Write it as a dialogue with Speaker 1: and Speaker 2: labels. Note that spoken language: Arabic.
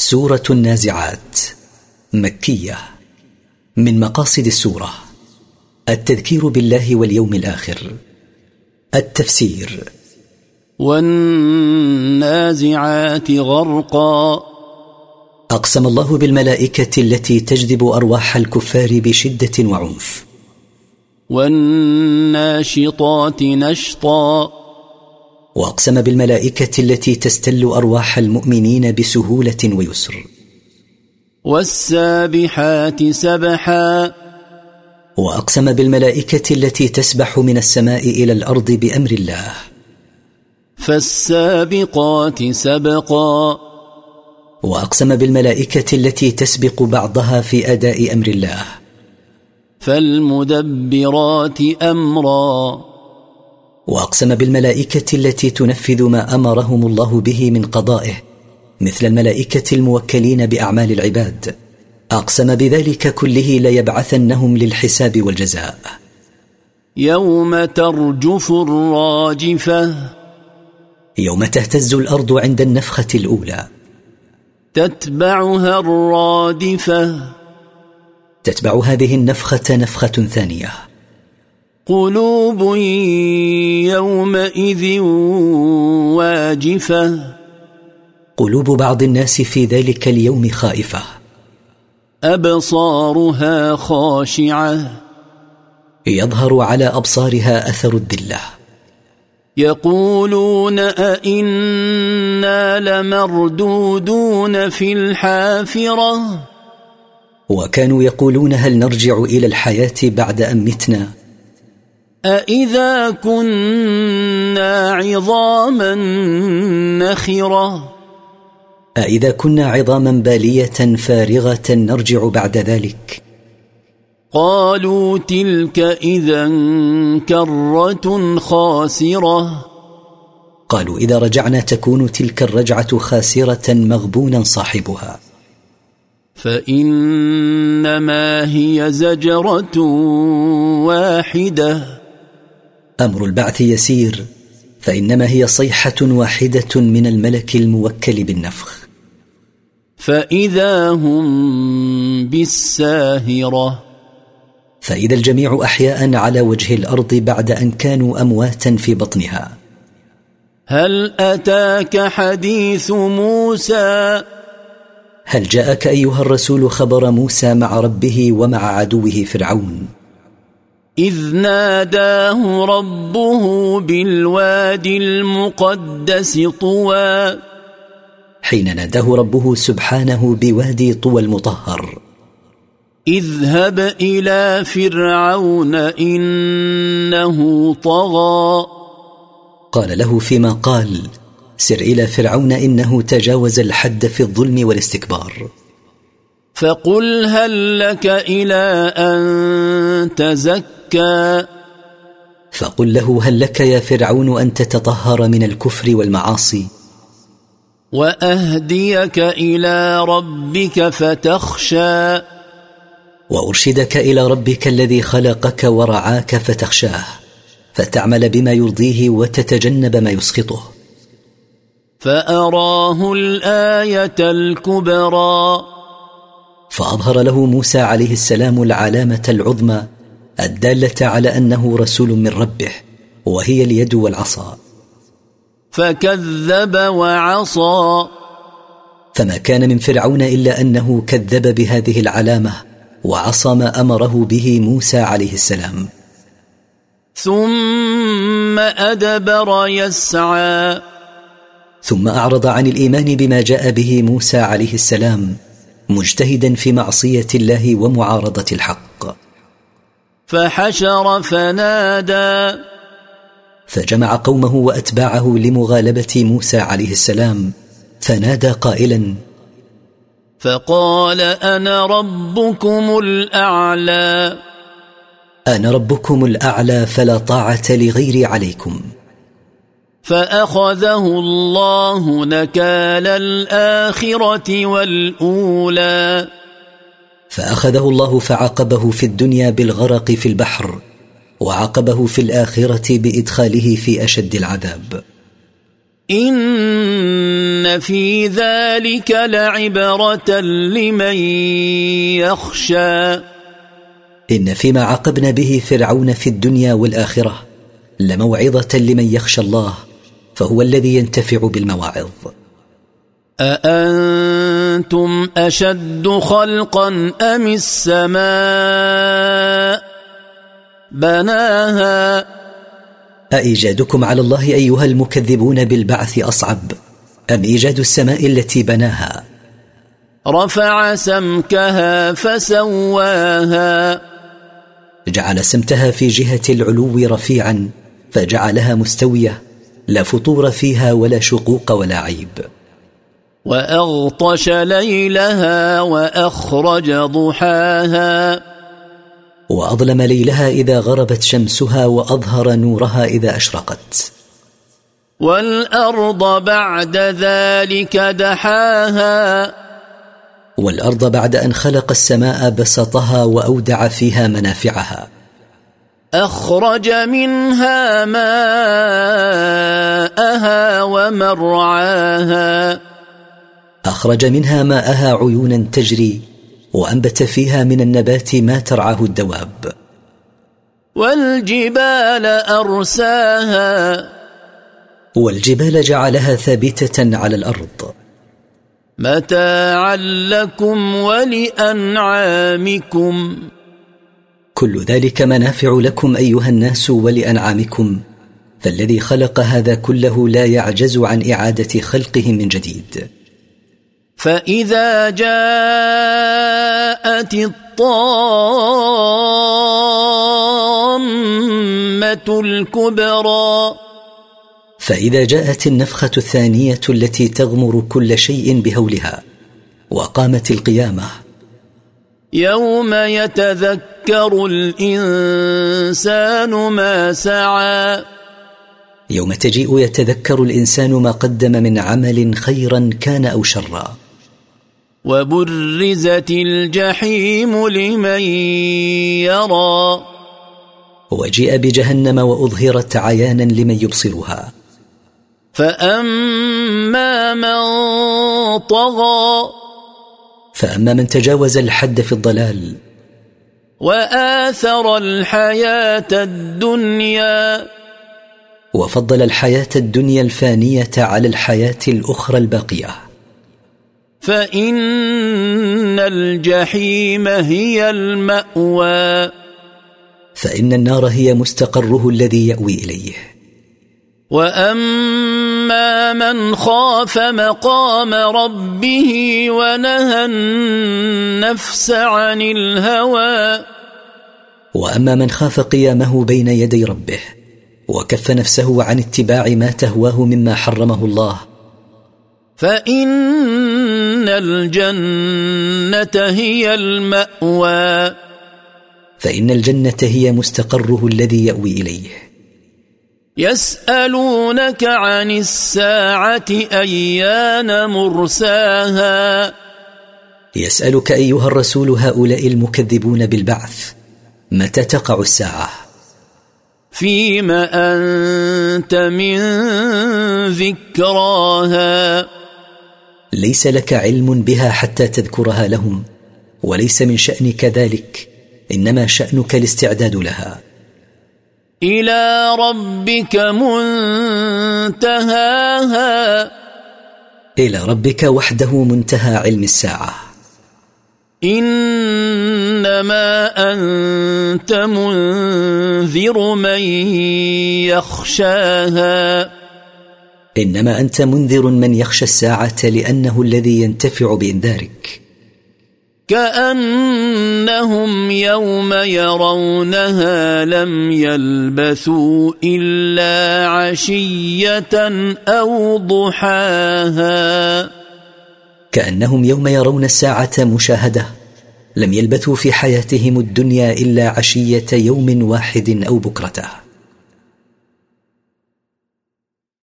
Speaker 1: سورة النازعات مكية. من مقاصد السورة التذكير بالله واليوم الآخر. التفسير
Speaker 2: والنازعات غرقا.
Speaker 1: أقسم الله بالملائكة التي تجذب أرواح الكفار بشدة وعنف.
Speaker 2: والناشطات نشطا.
Speaker 1: وأقسم بالملائكة التي تستل أرواح المؤمنين بسهولة ويسر.
Speaker 2: والسابحات سبحا.
Speaker 1: وأقسم بالملائكة التي تسبح من السماء إلى الأرض بأمر الله.
Speaker 2: فالسابقات سبقا.
Speaker 1: وأقسم بالملائكة التي تسبق بعضها في أداء أمر الله.
Speaker 2: فالمدبرات أمرا.
Speaker 1: وأقسم بالملائكة التي تنفذ ما أمرهم الله به من قضائه مثل الملائكة الموكلين بأعمال العباد. أقسم بذلك كله ليبعثنهم للحساب والجزاء.
Speaker 2: يوم ترجف الراجفة.
Speaker 1: يوم تهتز الأرض عند النفخة الأولى.
Speaker 2: تتبعها الرادفة.
Speaker 1: تتبع هذه النفخة نفخة ثانية.
Speaker 2: قلوب يومئذ واجفة.
Speaker 1: قلوب بعض الناس في ذلك اليوم خائفة.
Speaker 2: أبصارها خاشعة.
Speaker 1: يظهر على أبصارها أثر الذله
Speaker 2: يقولون أئنا لمردودون في الحافرة.
Speaker 1: وكانوا يقولون هل نرجع إلى الحياة بعد أن متنا؟
Speaker 2: أإذا كنا عظاما نخرة
Speaker 1: أإذا كنا عظاما بالية فارغة نرجع بعد ذلك.
Speaker 2: قالوا تلك إذا كرة خاسرة
Speaker 1: قالوا إذا رجعنا تكون تلك الرجعة خاسرة مغبونا صاحبها.
Speaker 2: فإنما هي زجرة واحدة
Speaker 1: أمر البعث يسير فإنما هي صيحة واحدة من الملك الموكل بالنفخ.
Speaker 2: فإذا هم بالساهرة.
Speaker 1: فإذا الجميع أحياء على وجه الأرض بعد أن كانوا أمواتا في بطنها.
Speaker 2: هل أتاك حديث موسى؟
Speaker 1: هل جاءك أيها الرسول خبر موسى مع ربه ومع عدوه فرعون؟
Speaker 2: إذ ناداه ربه بالوادي المقدس طوى.
Speaker 1: حين ناداه ربه سبحانه بوادي طوى المطهر.
Speaker 2: اذهب إلى فرعون إنه طغى.
Speaker 1: قال له فيما قال سر إلى فرعون إنه تجاوز الحد في الظلم والاستكبار.
Speaker 2: فقل هل لك إلى أن تزكى؟ زكا
Speaker 1: فقل له هل لك يا فرعون أن تتطهر من الكفر والمعاصي؟
Speaker 2: وأهديك إلى ربك فتخشى.
Speaker 1: وأرشدك إلى ربك الذي خلقك ورعاك فتخشاه فتعمل بما يرضيه وتتجنب ما يسخطه.
Speaker 2: فأراه الآية الكبرى.
Speaker 1: فأظهر له موسى عليه السلام العلامة العظمى الدالة على أنه رسول من ربه وهي اليد والعصا.
Speaker 2: فكذب وعصى.
Speaker 1: فما كان من فرعون إلا أنه كذب بهذه العلامة وعصى ما أمره به موسى عليه السلام.
Speaker 2: ثم أدبر يسعى.
Speaker 1: ثم أعرض عن الإيمان بما جاء به موسى عليه السلام مجتهدا في معصية الله ومعارضة الحق.
Speaker 2: فحشر فنادى.
Speaker 1: فجمع قومه وأتباعه لمغالبة موسى عليه السلام فنادى قائلا
Speaker 2: فقال أنا ربكم الأعلى.
Speaker 1: أنا ربكم الأعلى فلا طاعة لغيري عليكم.
Speaker 2: فأخذه الله نكال الآخرة والأولى.
Speaker 1: فأخذه الله فعاقبه في الدنيا بالغرق في البحر وعاقبه في الآخرة بإدخاله في أشد العذاب.
Speaker 2: إن في ذلك لعبرة لمن يخشى.
Speaker 1: إن فيما عاقبنا به فرعون في الدنيا والآخرة لموعظة لمن يخشى الله فهو الذي ينتفع بالمواعظ.
Speaker 2: اانتم أشد خلقا أم السماء؟ بناها.
Speaker 1: أإيجادكم على الله أيها المكذبون بالبعث أصعب أم إيجاد السماء التي بناها؟
Speaker 2: رفع سمكها فسواها.
Speaker 1: جعل سمتها في جهة العلو رفيعا فجعلها مستوية لا فطور فيها ولا شقوق ولا عيب.
Speaker 2: وأغطش ليلها وأخرج ضحاها.
Speaker 1: وأظلم ليلها إذا غربت شمسها وأظهر نورها إذا أشرقت.
Speaker 2: والأرض بعد ذلك دحاها.
Speaker 1: والأرض بعد أن خلق السماء بسطها وأودع فيها منافعها.
Speaker 2: أخرج منها ماءها ومرعاها.
Speaker 1: أخرج منها ماءها عيونا تجري وأنبت فيها من النبات ما ترعاه الدواب.
Speaker 2: والجبال أرساها.
Speaker 1: والجبال جعلها ثابتة على الأرض.
Speaker 2: متاعا لكم ولأنعامكم.
Speaker 1: كل ذلك منافع لكم أيها الناس ولأنعامكم. فالذي خلق هذا كله لا يعجز عن إعادة خلقه من جديد.
Speaker 2: فإذا جاءت الطامة الكبرى.
Speaker 1: فإذا جاءت النفخة الثانية التي تغمر كل شيء بهولها وقامت القيامة.
Speaker 2: يوم يتذكر الإنسان ما سعى.
Speaker 1: يوم تجيء يتذكر الإنسان ما قدم من عمل خيرا كان أو شرا.
Speaker 2: وبرزت الجحيم لمن يرى.
Speaker 1: وجيء بجهنم وأظهرت عيانا لمن يبصرها.
Speaker 2: فأما من طغى
Speaker 1: فأما من تجاوز الحد في الضلال.
Speaker 2: وآثر الحياة الدنيا.
Speaker 1: وفضل الحياة الدنيا الفانية على الحياة الأخرى الباقية.
Speaker 2: فإن الجحيم هي المأوى.
Speaker 1: فإن النار هي مستقره الذي يأوي إليه.
Speaker 2: وأما من خاف مقام ربه ونهى النفس عن الهوى.
Speaker 1: وأما من خاف قيامه بين يدي ربه وكف نفسه عن اتباع ما تهواه مما حرمه الله
Speaker 2: فإن الجنة هي المأوى.
Speaker 1: فإن الجنة هي مستقره الذي يأوي إليه.
Speaker 2: يسألونك عن الساعة أيان مرساها.
Speaker 1: يسألك أيها الرسول هؤلاء المكذبون بالبعث متى تقع الساعة؟
Speaker 2: فيما أنت من ذكراها.
Speaker 1: ليس لك علم بها حتى تذكرها لهم وليس من شانك ذلك إنما شأنك الاستعداد لها.
Speaker 2: إلى ربك منتهاها.
Speaker 1: إلى ربك وحده منتهى علم الساعة.
Speaker 2: إنما أنت منذر من يخشاها.
Speaker 1: إنما أنت منذر من يخشى الساعة لأنه الذي ينتفع بانذارك
Speaker 2: كأنهم يوم يرونها لم يلبثوا إلا عشية أو ضحاها.
Speaker 1: كأنهم يوم يرون الساعة مشاهدة لم يلبثوا في حياتهم الدنيا إلا عشية يوم واحد أو بكرته